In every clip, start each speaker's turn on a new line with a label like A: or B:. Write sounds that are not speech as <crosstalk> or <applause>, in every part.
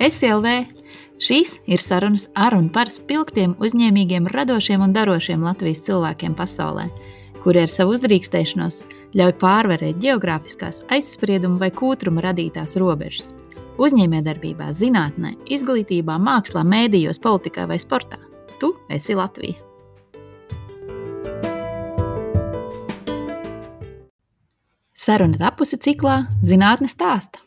A: SLV. Šīs ir sarunas ar un par spilgtiem, uzņēmīgiem, radošiem un darošiem Latvijas cilvēkiem pasaulē, kuri ar savu uzdrīkstēšanos ļauj pārvarēt geogrāfiskās, aizspriedumu vai kūtruma radītās robežas. Uzņēmējdarbībā, zinātnē, izglītībā, mākslā, mēdījos, politikā vai sportā. Tu esi Latvija! Saruna tapusi ciklā Zinātnes stāsta.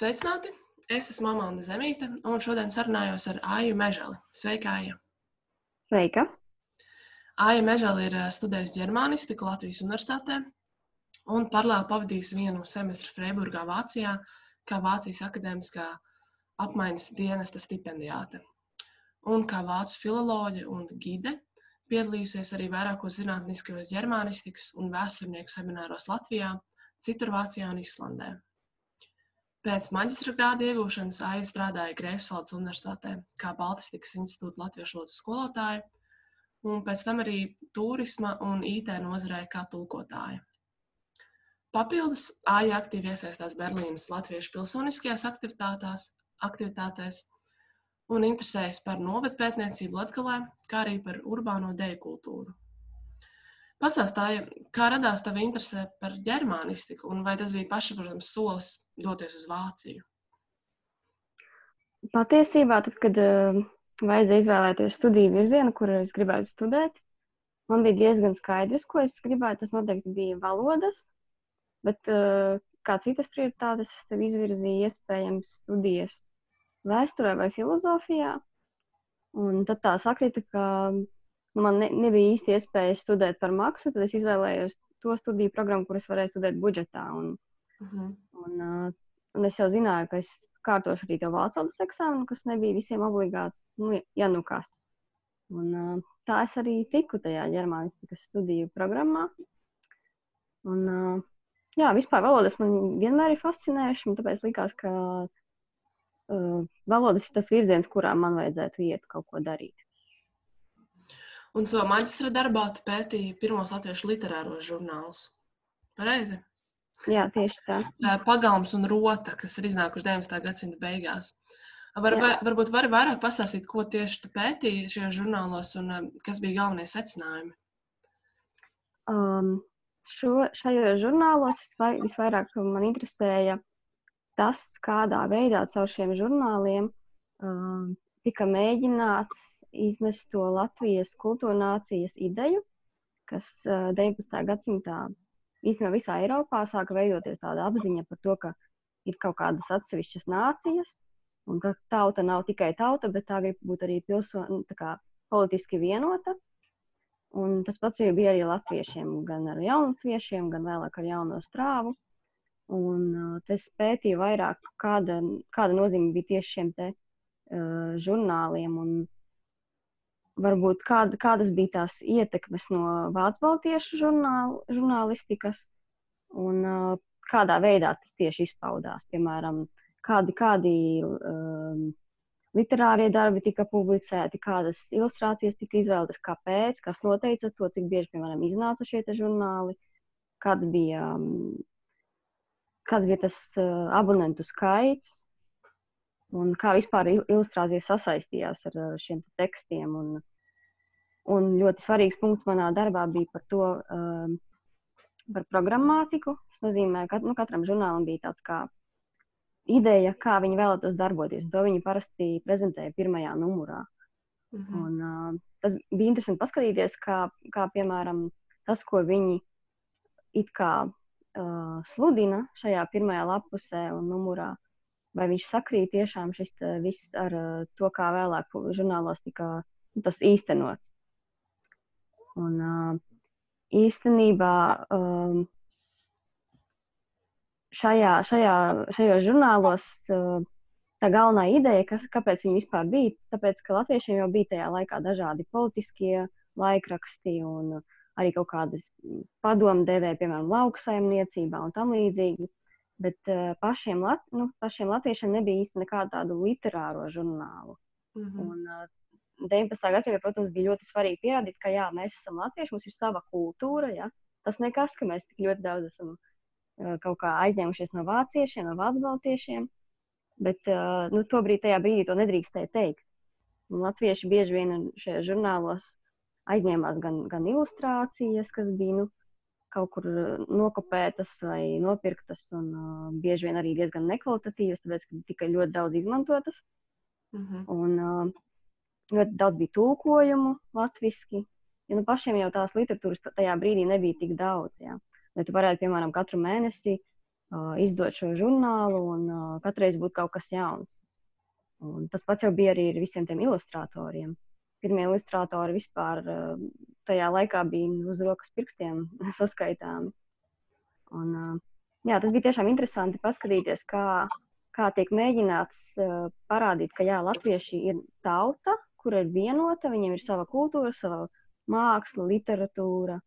B: Sveicināti! Es esmu Amanda Zemīte, un šodien sarunājos ar Aiju Mežali. Sveika, Aija!
C: Sveika!
B: Aija Mežali ir eh, studējusi ģermānistiku Latvijas Universitātē un paralēli pavadījusi vienu semestru Freiburgā, Vācijā, kā Vācijas akadēmiskā apmaiņas dienesta stipendijāte. Un kā vācu filoloģe un gide piedalījusies arī vairākos zinātniskajos ģermānistikas un vēsturnieku semināros Latvijā, citur Vācijā un Islandē. Pēc maģistra grāda iegūšanas Aija strādāja Greifsvaldes Universitātē kā Baltistikas institūta latviešu valodas skolotāja, un pēc tam arī turisma un IT nozarē kā tulkotāja. Papildus Aija aktīvi iesaistās Berlīnas latviešu pilsoniskajās aktivitātēs, aktivitātēs un interesējas par novatpētniecību Latgalē, kā arī par urbāno deju kultūru. Pastāstāja, kā radās tava interese par ģermānistiku un vai tas bija pašsaprotams solis doties uz Vāciju?
C: Patiesībā, tad, kad uh, vajadzēja izvēlēties studiju virzienu, kur es gribētu studēt, man bija diezgan skaidrs, ko es gribētu. Tas noteikti bija valodas, bet uh, kā citas prioritātes sev izvirzīja iespējams studijas vēsturē vai filozofijā. Un tad tā sakrita, ka man ne, nebija īsti iespēja studēt par maksu, tad es izvēlējos to studiju programmu, kuras varēju studēt budžetā. Un, uh
B: Mhm.
C: -huh. un, uh, un es jau zināju, ka es kārtošu arī to valsts valodas eksāmenu, kas nebija visiem obligāts, nu, ja nu kas. Un, uh, tā es arī tiku tajā ģermānistikas studiju programmā. Un, uh, jā, vispār valodas man vienmēr ir fascinējušas, un tāpēc likās, ka uh, valodas ir tas virziens, kurā man vajadzētu iet kaut ko darīt.
B: Un savā maģistra darbā tu pētīji pirmos latviešu literāros žurnālus. Pareizi?
C: Jā, tieši tā.
B: Pagalms un Rota, kas ir iznākuši 19. gadsimta beigās. Var,
C: Jā.
B: varbūt vari vairāk pastāstīt, ko tieši tu pētīji šajos žurnālos un kas bija galvenie secinājumi?
C: Um, šo, šajos žurnālos visvai, visvairāk man interesēja tas, kādā veidā caur šiem žurnāliem um, tika mēģināts iznest to Latvijas kultūrnācijas ideju, kas uh, 19. gadsimtā īstenībā visā Eiropā sāka veidoties tāda apziņa par to, ka ir kaut kādas atsevišķas nācijas, un ka tauta nav tikai tauta, bet tā grib būt arī pilsoni, tā kā politiski vienota. Un tas pats bija arī latviešiem, gan ar jaunatviešiem, gan vēlāk ar jauno strāvu. Un uh, es pētīju vairāk, kāda, kāda nozīme bija tieši šiem te uh, žurnāliem un varbūt kāda, kādas bija tās ietekmes no vācu baltiešu žurnāl, žurnālistikas? Un uh, kādā veidā tas tieši izpaudās. Piemēram, kādi, kādi um, literārie darbi tika publicēti, kādas ilustrācijas tika izvēlētas, kāpēc, kas noteica to, cik bieži, piemēram, iznāca šie žurnāli, kāds bija, um, kāds bija tas uh, abonentu skaits un kā vispār il- ilustrācijas sasaistījās ar uh, šiem te tekstiem. Un, un ļoti svarīgs punkts manā darbā bija par to, um, par programmātiku. Tas nozīmē, ka nu, katram žurnālam bija tāds kā ideja, kā viņi vēlētos darboties. To viņi parasti prezentēja pirmajā numurā.
B: Mhm.
C: Un, uh, tas bija interesanti paskatīties, kā, kā piemēram tas, ko viņi it kā uh, sludina šajā pirmajā lapusē un numurā, vai viņš sakrīt tiešām šis te viss ar uh, to, kā vēlāk žurnālos tika nu, tas īstenots. Un, uh, īstenībā um, šajā, šajā, šajos žurnālos tā galvenā ideja, kas, kāpēc viņi vispār bija, tāpēc, ka latviešiem jau bija tajā laikā dažādi politiskie laikraksti un arī kaut kādas padomdevēja, piemēram, lauksaimniecībā un tam līdzīgi. Bet uh, pašiem, lat, nu, pašiem latviešiem nebija īsti nekādu tādu literāro žurnālu.
B: Mhm.
C: Un, uh, 19. gadsimtā, protams, bija ļoti svarīgi pierādīt, ka jā, mēs esam latvieši, mums ir sava kultūra. Ja? Tas nekas, ka mēs tik ļoti daudz esam uh, kaut kā aizņēmušies no vāciešiem, no vācu baltiešiem. Bet uh, nu, tobrīd, tajā brīdī to nedrīkstēja teikt. Un latvieši bieži vien šajos žurnālos aizņēmās gan, gan ilustrācijas, kas bija nu, kaut kur nokopētas vai nopirktas, un uh, bieži vien arī diezgan nekvalitatīvas, tāpēc, ka tika ļoti daudz izmantotas. Mm -hmm. Un uh, ļoti daudz bija tulkojumu latviešu. Ja nu pašiem jau tās literatūras tajā brīdī nebija tik daudz. Jā. Lai tu varētu, piemēram, katru mēnesi uh, izdot šo žurnālu un uh, katru reizi būtu kaut kas jauns. Un tas pats jau bija arī ar visiem tiem ilustratoriem. Pirmie ilustratori vispār uh, tajā laikā bija uz rokas pirkstiem <laughs> saskaitāmi. Un, uh, jā, tas bija tiešām interesanti paskatīties, kā, kā tiek mēģināts uh, parādīt, ka jā, latvieši ir tauta, kur ir vienota, viņiem ir sava kultūra, sava māksla, literatūra,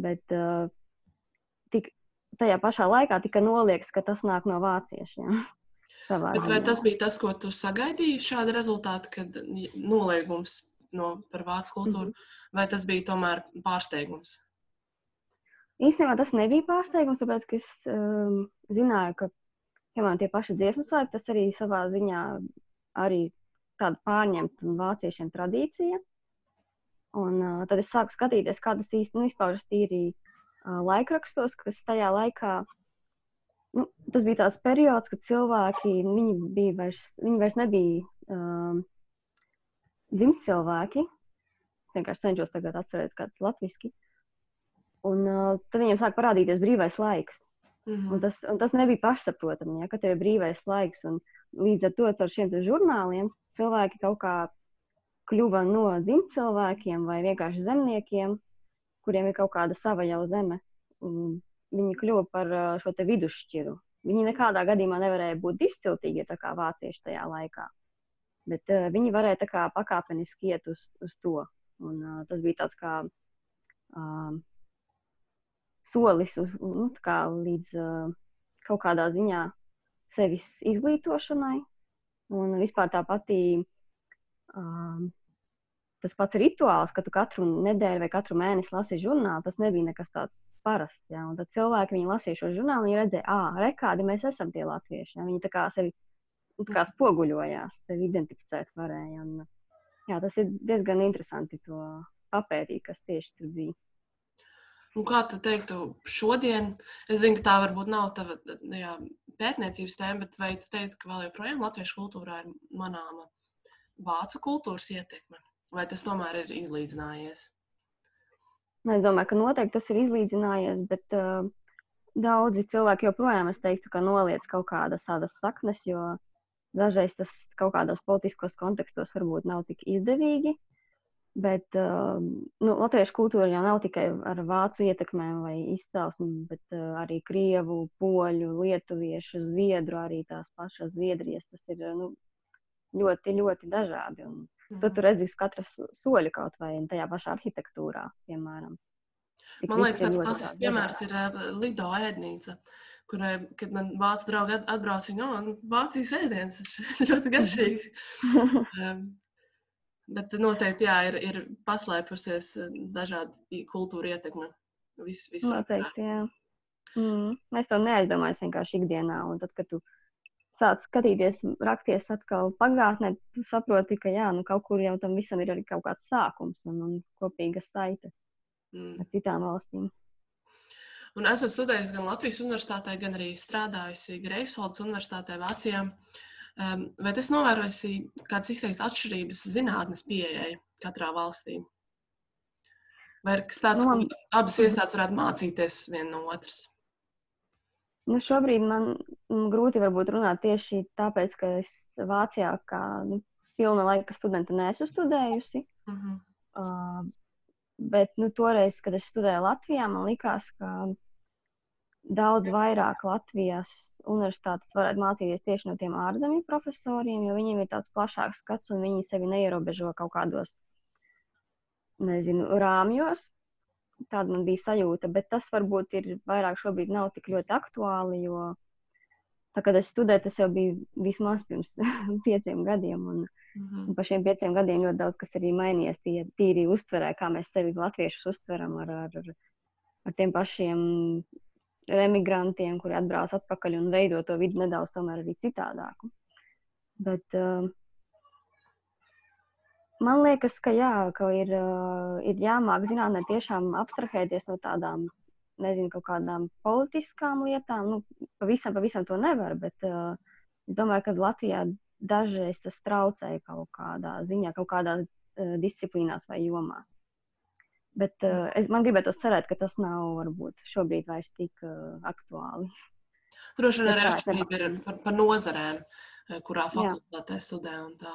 C: bet uh, tik, tajā pašā laikā tika noliegts, ka tas nāk no vāciešiem. <laughs>
B: Vai tas bija tas, ko tu sagaidīji, šāda rezultāta, kad noliegums no, par vācu kultūru, mm -hmm. vai tas bija tomēr pārsteigums?
C: Īstenībā tas nebija pārsteigums, tāpēc ka es um, zināju, ka piemēram, tie paši dziesmu svētki, tas arī savā ziņā arī tāda pārņemta vāciešiem tradīcija. Un, uh, tad es sāku skatīties, kā tas īstenībā nu, izpaužas tīri uh, laikrakstos, kas tajā laikā. Nu, tas bija tāds periods, kad cilvēki bija vairs, vairs nebija um, dzimti cilvēki. Es vienkārši cenšos tagad atcerēties, kāds ir latviešu. Un uh, tad viņiem sāk parādīties brīvais laiks. Mm -hmm. un tas, un tas nebija pašsaprotami, ja, ka tev ir brīvais laiks. Un līdz ar to ar šiem žurnāliem cilvēki kaut kā kļuva no dzimtcilvēkiem vai vienkārši zemniekiem, kuriem ir kaut kāda sava jau zeme. Viņi kļuva par šo vidusšķiru. Viņi nekādā gadījumā nevarēja būt izciltīgi, tā kā vācieši tajā laikā. Bet uh, viņi varēja tā kā pakāpeniski iet uz, uz to. Un, uh, tas bija tāds kā uh, solis uz, nu, kā līdz uh, kaut kādā ziņā sevis izglītošanai, Un vispār tā pati, um, tas pats rituāls, ka tu katru nedēļu vai katru mēnesi lasi žurnālu, tas nebija nekas tāds parasts. Ja? Un tad cilvēki, viņi lasīja šo žurnālu, viņi redzēja, ah, rekādi mēs esam tie latvieši. Ja? Viņi tā kā sevi kā spoguļojās, sevi identificēt varēja. Un, jā, tas ir diezgan interesanti to papētīt, kas tieši tur bija.
B: Un kā tu teiktu, šodien, es zinu, ka tā varbūt nav tava jā, pētniecības tēma, bet vai tu teiktu, ka vēl joprojām latviešu kultūrā ir manāma vācu kultūras ietekme, vai tas tomēr ir izlīdzinājies?
C: Nu, es domāju, ka noteikti tas ir izlīdzinājies, bet uh, daudzi cilvēki joprojām, es teiktu, ka noliec kaut kādas tādas saknes, jo dažreiz tas kaut kādos politiskos kontekstos varbūt nav tik izdevīgi. Bet uh, nu, latviešu kultūra jau nav tikai ar vācu ietekmēm vai izcelsmi, bet uh, arī krievu, poļu, lietuviešu, zviedru, arī tās pašas zviedrijas. Tas ir nu, ļoti, ļoti dažādi. Un mm. Tad tu redzi uz katra soļa kaut vai tajā pašā arhitektūrā, piemēram.
B: Tik man liekas, tāds klasisks piemērs ir uh, Lido ēdnīca. Kurai, kad man vācu draugi atbrauc, viņa no nu, Vācijas ēdienas, <laughs> ļoti garšīgi. <laughs> Bet noteikti jā, ir, ir paslēpusies eh, dažādi kultūra ietekme. Vis,
C: noteikti, jā. Mm, mēs to neaizdomājamies vienkārši ikdienā. Un tad, kad tu sāc skatīties, rakties atkal pagātnē, tu saproti, ka jā, nu, kaut kur jau tam visam ir arī kaut kāds sākums un, un kopīga saite mm. ar citām valstīm.
B: Un esmu studējusi gan Latvijas universitātē, gan arī strādājusi Greifsvaldes universitātē Vācijā. Uh, Vai tas novērojusi kādas izteikts atšķirības zinātnes pieejai katrā valstī? Vai ir kas tāds, nu, ko abas iestādes varētu mācīties viena no otras?
C: Nu, šobrīd man grūti runāt tieši tāpēc, ka es Vācijā kā nu, pilna laika studenta neesmu studējusi. Uh -huh. uh, bet nu, toreiz, kad es studēju Latvijā, man likās, ka daudz vairāk Latvijas universitātes varētu mācīties tieši no tiem ārzemju profesoriem, jo viņiem ir tāds plašāks skats un viņi sevi neierobežo kaut kādos, nezinu, rāmjos. Tāda man bija sajūta, bet tas varbūt ir vairāk šobrīd nav tik ļoti aktuāli, jo Tā kā es studēju, tas jau bija vismaz pirms <laughs> pieciem gadiem. Un, mm -hmm. un par šiem pieciem gadiem ļoti daudz kas arī mainījies. Tie tīri uztverē, kā mēs sevi latviešus uztveram ar, ar, ar, ar tiem pašiem emigrantiem, kuri atbrauc atpakaļ un veido to vidi nedaudz arī citādāku. Bet, uh, man liekas, ka, jā, ka ir, uh, ir jāmāk zinātnē tiešām abstrahēties no tādām nezinu, kaut kādām politiskām lietām. Nu, pavisam, pavisam to nevar, bet uh, es domāju, ka Latvijā dažreiz tas traucēja kaut kādā ziņā, kaut kādās uh, disciplīnās vai jomās. Bet uh, es man gribētu cerēt, ka tas nav varbūt šobrīd vairs tik uh, aktuāli.
B: Droši vien arī atšķirība ir par, par nozarēm, kurā fakultātē studē un tā.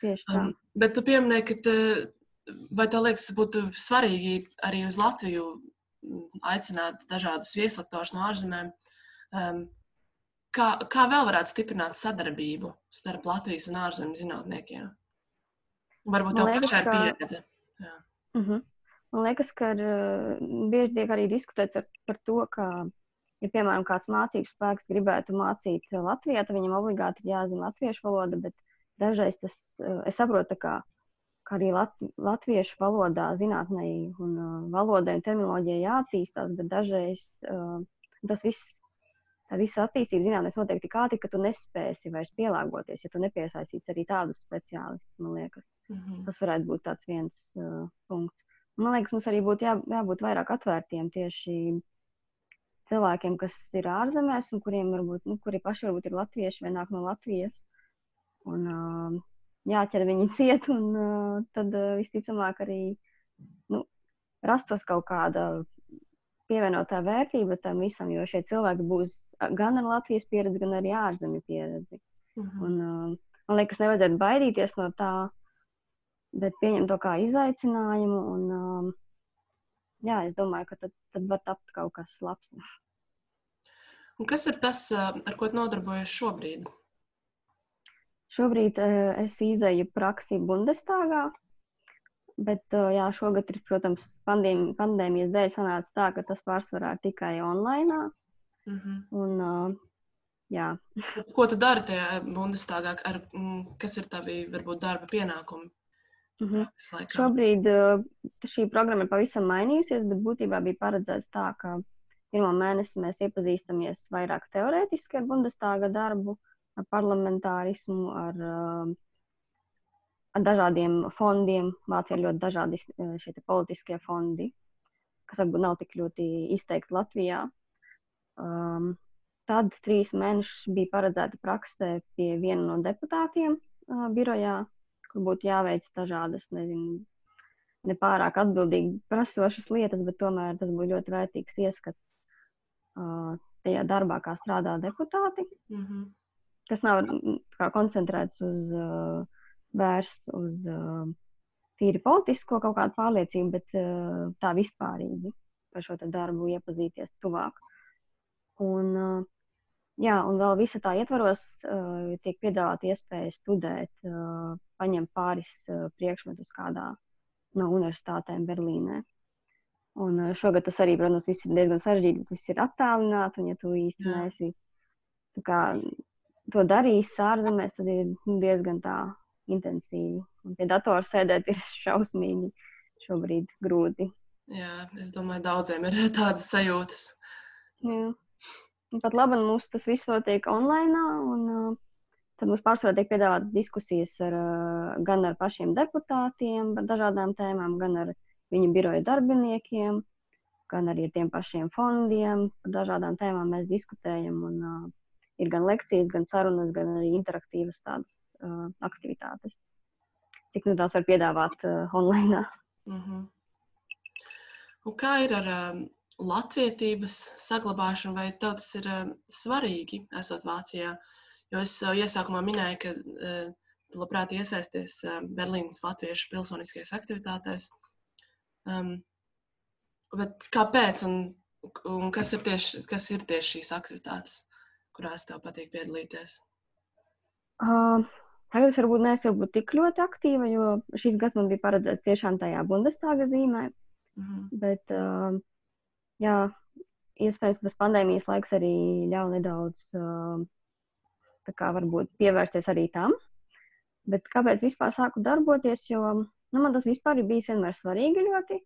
C: Tieši tā. Um,
B: bet tu pieminēji, ka te, vai tev liekas, būtu svarīgi arī uz Latviju aicināt dažādus vieslektorus no ārzemēm. Um, kā, kā vēl varētu stiprināt sadarbību starp Latvijas un ārzemju zinātniekiem? Varbūt tev pašai ir pieredze. Jā.
C: Uh -huh. Man liekas, ka uh, bieži tiek arī diskutēts ar, par to, ka, ja, piemēram, kāds mācības spēks gribētu mācīt Latvijā, tad viņam obligāti ir jāzina latviešu valoda, bet dažreiz tas, uh, es saprotu, ka kā arī lat, latviešu valodā, zinātnē un uh, valodai un terminoloģijai jāattīstās, bet dažreiz uh, tas viss, tā visa attīstība zinātnēs notiek tik ātri, ka tu nespēsi vairs pielāgoties, ja tu nepiesaistīsi arī tādus speciālistus, man liekas. Mm -hmm. Tas varētu būt tāds viens uh, punkts. Man liekas, mums arī būtu jā, jābūt vairāk atvērtiem tieši cilvēkiem, kas ir ārzemēs un kuriem varbūt, nu, kuri paši varbūt ir latvieši vai nāk no Latvijas. Un, uh, jāķer viņi <laughs> ciet, un uh, tad uh, visticamāk arī nu, rastos kaut kāda pievienotā vērtība tam visam, jo šie cilvēki būs gan ar Latvijas pieredzi, gan arī ārzemju pieredzi. Mhm. -huh. un, uh, man liekas, nevajadzētu baidīties no tā, bet pieņemt to kā izaicinājumu. Un, uh, jā, es domāju, ka tad, tad var tapt kaut kas labs.
B: Un kas ir tas, uh, ar ko nodarbojas šobrīd?
C: Šobrīd uh, es izēju praksi Bundestagā, bet uh, jā, šogad ir, protams, pandēmi, pandēmijas dēļ sanāca tā, ka tas pārsvarā ir tikai online. Mm -hmm. un, uh, jā.
B: Ko tu dari tajā Bundestagā? Ar, kas ir tavi, varbūt, darba pienākumi?
C: Mm -hmm. Šobrīd uh, šī programma ir pavisam mainījusies, bet būtībā bija paredzēts tā, ka pirmo mēnesi mēs iepazīstamies vairāk teorētiski ar Bundestāga darbu, ar parlamentārismu, ar, um, ar dažādiem fondiem. Vācijā ir ļoti dažādi uh, šie politiskie fondi, kas varbūt nav tik ļoti izteikti Latvijā. Um, tad trīs mēnešus bija paredzēta praksē pie viena no deputātiem uh, birojā, kur būtu jāveic dažādas, nezinu, nepārāk atbildīgi prasošas lietas, bet tomēr tas būtu ļoti vērtīgs ieskats uh, tajā darbā, kā strādā deputāti. Mm -hmm kas nav kā, koncentrēts uz uh, vērsts uz uh, tīri politisko kaut kādu pārliecību, bet uh, tā vispārīgi par šo darbu iepazīties tuvāk. Un, jā, un vēl visa tā ietvaros tiek piedāvāta iespēja studēt, paņemt pāris priekšmetus kādā no universitātēm Berlīnē. Un šogad tas arī, protams, ir diezgan sarežģīti, tas ir attālināts, un ja tu īsti neesi kā, to darījis ārzemēs, tad ir diezgan tā intensīvi. Un pie datora sēdēt ir <laughs> šausmīgi šobrīd grūti.
B: Jā, es domāju, daudziem ir <laughs> tādas sajūtas.
C: Jā. Un pat labi, mums tas viss notiek online. Un, uh, tad mums pārsvarā tiek piedāvātas diskusijas ar, uh, gan ar pašiem deputātiem par dažādām tēmām, gan ar viņu biroja darbiniekiem, gan arī ar tiem pašiem fondiem. Par dažādām tēmām mēs diskutējam. Un, uh, ir gan lekcijas, gan sarunas, gan arī interaktīvas tādas uh, aktivitātes. Cik nu tās var piedāvāt uh, online? Mm -hmm.
B: Un kā ir ar um, latviedzības saglabāšanu, vai tev tas ir um, svarīgi, esot Vācijā? Jo es uh, iesākumā minēju, ka uh, tu labprāt iesaisties uh, Berlīnas latviešu pilsoniskajās aktivitātēs. Um, bet kāpēc un, un kas, ir tieši, kas ir tieši šīs aktivitātes? Kurās tev patīk piedalīties?
C: Uh, tagad es varbūt neesmu tik ļoti aktīva, jo šis gads man bija paredzēts tiešām tajā Bundestāga zīmē. Mm -hmm. Bet, uh, jā, iespējams, tas pandēmijas laiks arī ļauj nedaudz uh, kā, varbūt, pievērsties arī tam. Bet kāpēc vispār sāku darboties? Jo nu, man tas vispār ir bijis vienmēr svarīgi ļoti.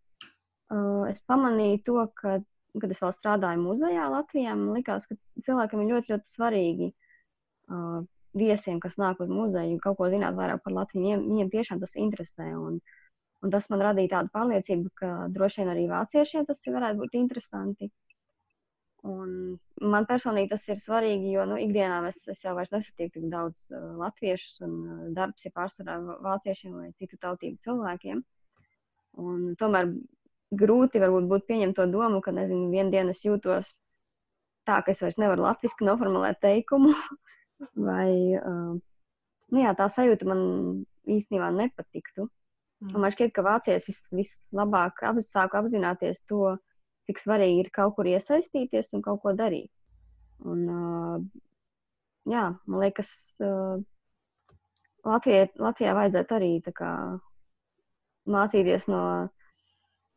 C: Uh, es pamanīju to, ka, kad es vēl strādāju muzejā Latvijā, man likās, ka cilvēkiem ir ļoti, ļoti svarīgi uh, viesiem, kas nāk uz muzeju, kaut ko zināt vairāk par Latviju. Viņiem, viņiem tiešām tas interesē. Un, un tas man radīja tādu pārliecību, ka droši vien arī vāciešiem tas varētu būt interesanti. Un man personīgi tas ir svarīgi, jo nu, ikdienā es, es jau nesatieku tik daudz uh, latviešus, un uh, darbs ir pārsvarā vāciešiem vai citu tautību cilvēkiem. Un tomēr grūti varbūt būt pieņemt to domu, ka, nezinu, vienu dienu es jūtos tā, ka es vairs nevaru latviešu noformulēt teikumu, <laughs> vai uh, nu, jā, tā sajūta man īstenībā nepatiktu. Mm. Man šķiet, ka vācijas vis, vislabāk ap, sāku apzināties to, cik svarīgi ir kaut kur iesaistīties un kaut ko darīt. Un, uh, jā, man liekas, uh, Latvijai, Latvijā vajadzētu arī kā, mācīties no,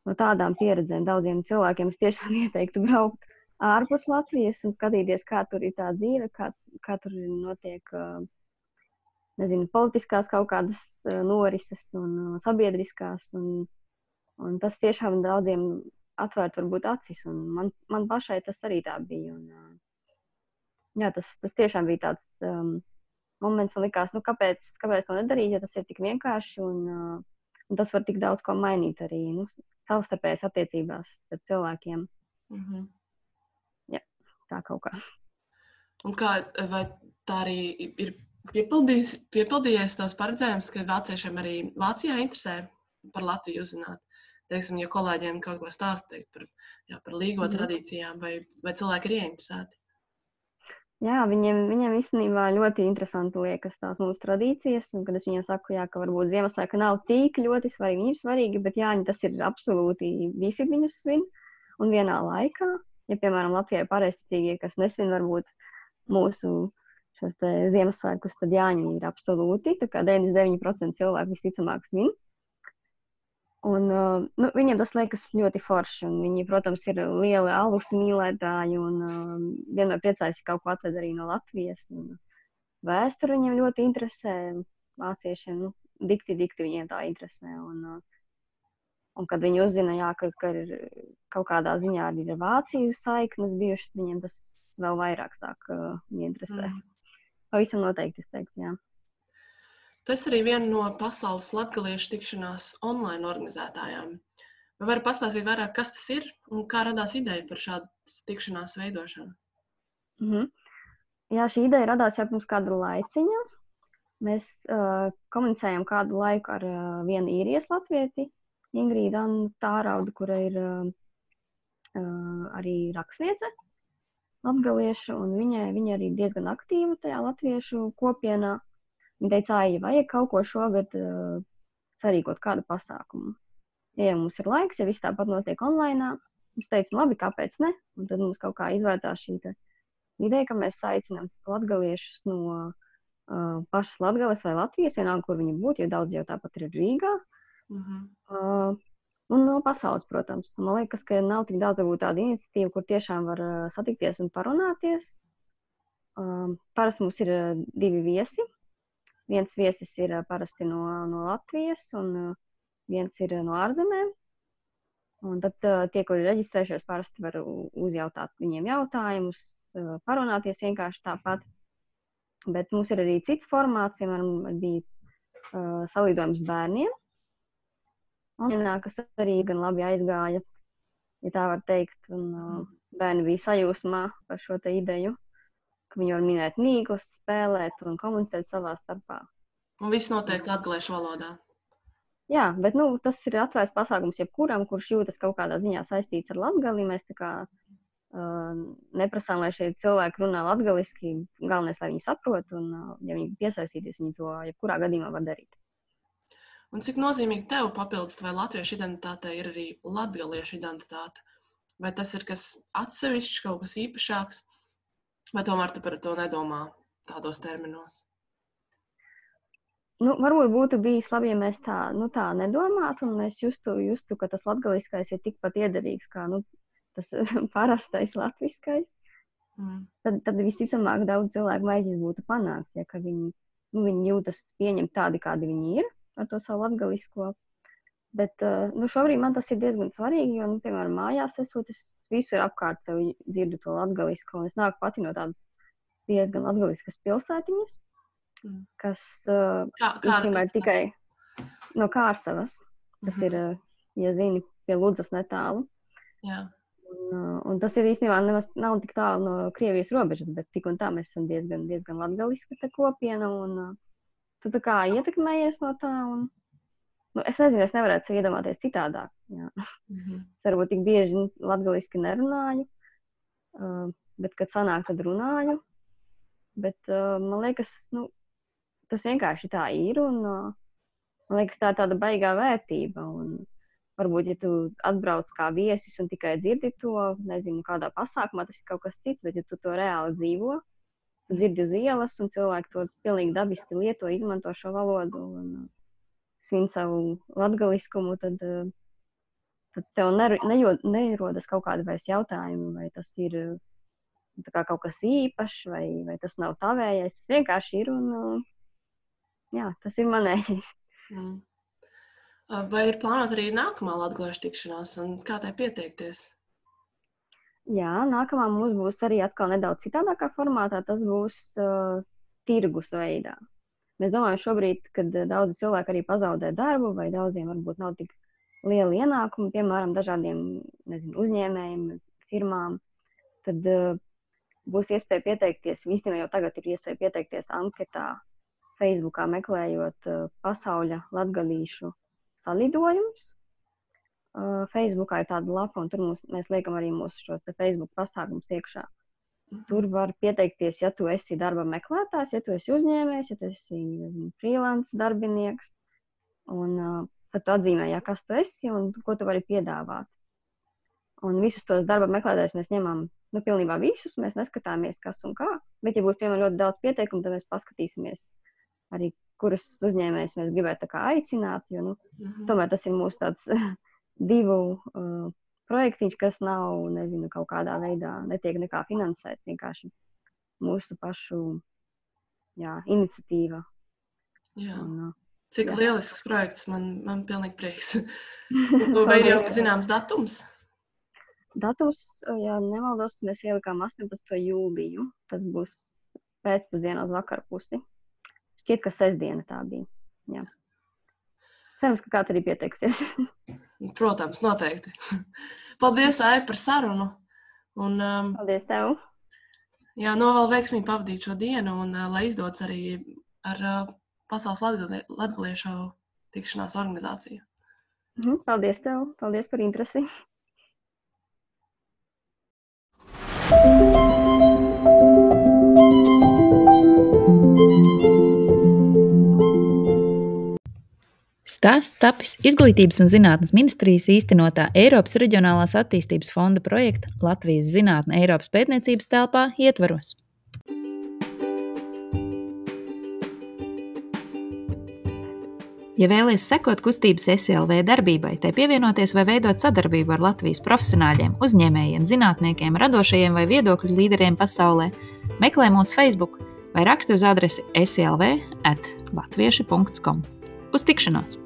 C: no tādām pieredzēm. Daudziem cilvēkiem es tiešām <laughs> ieteiktu braukt ārpus Latvijas un skatīties, kā tur ir tā dzīve, kā, kā tur notiek nezinu, politiskās kaut kādas norises un sabiedriskās. Un, un tas tiešām daudziem atvērt varbūt acis. Man, man pašai tas arī tā bija. Un, jā, tas, tas tiešām bija tāds um, moments, man likās, nu, kāpēc, kāpēc to nedarīt, ja tas ir tik vienkārši un, uh, un tas var tik daudz ko mainīt arī nu, savstarpējas attiecībās starp cilvēkiem. Mm -hmm. Jā, tā kaut kā.
B: Un kā, tā arī ir piepildījies tās paredzējums, ka vāciešiem arī Vācijā interesē par Latviju uzzināt? teiksim, ja kolēģiem kaut ko stāstīt par, jā, par līgo mm. tradīcijām, vai, vai cilvēki ir ieinteresēti?
C: Jā, viņiem, viņiem īstenībā ļoti interesanti liekas tās mūsu tradīcijas. Un, kad es viņiem saku, jā, ka varbūt Ziemassvētka nav tik ļoti svarīga, viņi ir svarīgi, bet jā, tas ir absolūti visi viņus svin un vienā laikā. Ja, piemēram, Latvijā ir pareizticīgie, kas nesvin varbūt mūsu Ziemassvētkus, tad jāņem ir absolūti. Tā kā 99% cilvēku visticamāk svin. Un, nu, viņiem tas liekas ļoti forši. Viņi, protams, ir lieli alus mīlētāji un uh, vienmēr priecājas, ja kaut ko atved arī no Latvijas. Vēsture viņiem ļoti interesē. Vāciešiem nu, dikti, dikti viņiem tā interesē. Un, un kad viņi uzzina, jā, ka, ka ir kaut kādā ziņā arī ir Vāciju saiknes bijušas, viņiem tas vēl vairāk sāk uh, interesēt. Mm. Pavisam noteikti es teiktu, jā.
B: Tas arī viena no pasaules latgaliešu tikšanās online organizētājām. Vai vari pastāstīt vairāk, kas tas ir un kā radās ideja par šādu tikšanās veidošanu?
C: Mm -hmm. Jā, šī ideja radās jau pirms kāda laiciņa. Mēs uh, komunicējam kādu laiku ar uh, vienu īrijas latvieti, Ingrīdu Tāraudu, kura ir uh, arī rakstniece latgaliešu, un viņa, viņa arī diezgan aktīva tajā latviešu kopienā. Viņa teica, ja vajag kaut ko šogad uh, sarīkot kādu pasākumu. Ja mums ir laiks, ja viss tāpat notiek online, mums teica, labi, kāpēc ne? Un tad mums kaut kā izvērtās šī ideja, ka mēs aicinām latgaliešus no uh, pašas Latgales vai Latvijas, vienalga, kur viņi būtu, jo daudz jau tāpat ir Rīgā. Mm -hmm. uh, un no pasaules, protams. Man liekas, ka nav tik daudz tādu iniciatīvu, kur tiešām var satikties un parunāties. Uh, parasti mums ir divi viesi viens viesis ir parasti no, no Latvijas, un viens ir no ārzemēm. Un tad tie, kuri reģistrējušies, parasti var uzjautāt viņiem jautājumus, parunāties vienkārši tāpat. Bet mums ir arī cits formāts, piemēram, bija uh, salīdzinājums bērniem. Un, kas arī gan labi aizgāja, ja tā var teikt. Un, uh, bērni bija sajūsmā par šo ideju ka viņi var minēt mīklas, spēlēt un komunicēt savā starpā.
B: Un viss notiek latviešu valodā.
C: Jā, bet nu, tas ir atvērts pasākums jebkuram, kurš jūtas kaut kādā ziņā saistīts ar latgali. Mēs kā uh, neprasām, lai šie cilvēki runā latgaliski. Galvenais, lai viņi saprot, un uh, ja viņi piesaistīties, viņi to jebkurā gadījumā var darīt.
B: Un cik nozīmīgi tev papildus, vai latviešu identitāte ir arī latgaliešu identitāte? Vai tas ir kas atsevišķs, kaut kas īpašāks? Vai tomēr tu par to nedomā tādos terminos?
C: Nu, varbūt būtu bijis labi, ja mēs tā, nu, tā nedomātu, un mēs justu, justu, ka tas latgaliskais ir tikpat iederīgs kā nu, tas <laughs> parastais latviskais, mm. tad, tad visticamāk daudz cilvēku mēģinās būtu panākt, ja, ka viņi, nu, viņi jūtas pieņemti tādi, kādi viņi ir ar to savu latgalisko. Bet uh, nu, šobrīd man tas ir diezgan svarīgi, jo, nu, piemēram, mājās esot, es visur apkārt sev dzirdu to latgalisko, un es nāku pati no tādas diezgan latgaliskas pilsētiņas, mm. kas uh, kā, īstenībā ir tikai no Kārsavas. Tas mm -hmm. ir, uh, ja zini, pie Ludzas netālu.
B: Jā.
C: Un, un tas ir īstenībā nemaz nav tik tālu no Krievijas robežas, bet tik un tā mēs esam diezgan, diezgan latgaliska kopiena. Un, tu tā kā ietekmējies no tā. Un, nu, es nezinu, es nevarētu iedomāties citādāk. Jā. Mm -hmm. Es varbūt tik bieži latviešu nerunāju, uh, bet, kad sanāk, tad runāju. Bet uh, man liekas, nu, tas vienkārši tā ir. Un, uh, man liekas, tā ir tāda baigā vērtība. Un, varbūt, ja tu atbrauc kā viesis un tikai dzirdi to, nezinu, kādā pasākumā, tas ir kaut kas cits, bet ja tu to reāli dzīvo, tu dzirdi uz ielas, un cilvēki to pilnīgi dabiski lieto, izmanto šo valodu. Un, svin savu latgaliskumu, tad, eh, tad tev nerodas kaut kāda vairs jautājuma, vai tas ir eh, kā kaut kas īpašs, vai, vai tas nav tavējais. Tas vienkārši ir un eh, jā, tas ir manējais. Mm.
B: Vai ir plānota arī nākamā latviešu tikšanās, un kā tai pieteikties?
C: Jā, nākamā mums būs arī atkal nedaudz citādākā formātā. Tas būs uh, tirgus veidā. Mēs domājam, šobrīd, kad eh, daudzi cilvēki arī pazaudē darbu, vai daudziem varbūt nav tik liela ienākuma, piemēram, dažādiem nezinu, uzņēmējiem, firmām, tad uh, būs iespēja pieteikties. Īstenībā jau tagad ir iespēja pieteikties anketā, Facebookā meklējot uh, pasaules latgadīšu salidojumus. Uh, Facebookā ir tāda lapa, un tur mums, mēs liekam arī mūsu šos Facebook pasākumus iekšā. Tur var pieteikties, ja tu esi darba meklētājs, ja tu esi uzņēmējs, ja tu esi nezinu, freelance darbinieks. Un, uh, tad tu atzīmē, ja, kas tu esi un ko tu vari piedāvāt. Un visus tos darba meklētājus mēs ņemam nu, pilnībā visus. Mēs neskatāmies, kas un kā. Bet, ja būs piemēram ļoti daudz pieteikumu, tad mēs paskatīsimies arī, kurus uzņēmējus mēs gribētu aicināt. Jo, nu, mm -hmm. Tomēr tas ir mūsu tāds <laughs> divu uh, projektiņš, kas nav, nezinu, kaut kādā veidā netiek nekā finansēts. Vienkārši mūsu pašu jā, iniciatīva.
B: Jā. Un, Cik jā. lielisks projekts, man, man pilnīgi prieks. <laughs> Vai ir jau zināms datums?
C: Datums, ja nemaldos, mēs ielikām 18. jūliju. Tas būs pēcpusdienā uz vakaru pusi. Šķiet, ka sestdiena tā bija. Jā. Cerams, ka kāds arī pieteiksies. <laughs>
B: Protams, noteikti. <laughs> Paldies, Ai, par sarunu. Un, um,
C: Paldies tev.
B: Jā, novēlu veiksmīgi pavadīt šo dienu un uh, lai izdodas arī ar uh, Pasaules latgaliešu tikšanās organizāciju.
C: Mhm, paldies tev. Paldies par interesi.
A: Stāsts tapis Izglītības un zinātnes ministrijas īstenotā Eiropas Reģionālās attīstības fonda projekta Latvijas zinātne Eiropas pētniecības telpā ietvaros. Ja vēlaties sekot kustības SLV darbībai, tai pievienoties vai veidot sadarbību ar Latvijas profesionāļiem, uzņēmējiem, zinātniekiem, radošajiem vai viedokļu līderiem pasaulē, meklē mūsu Facebook vai raksti uz adresi slv at latvieši.com. Uz tikšanos!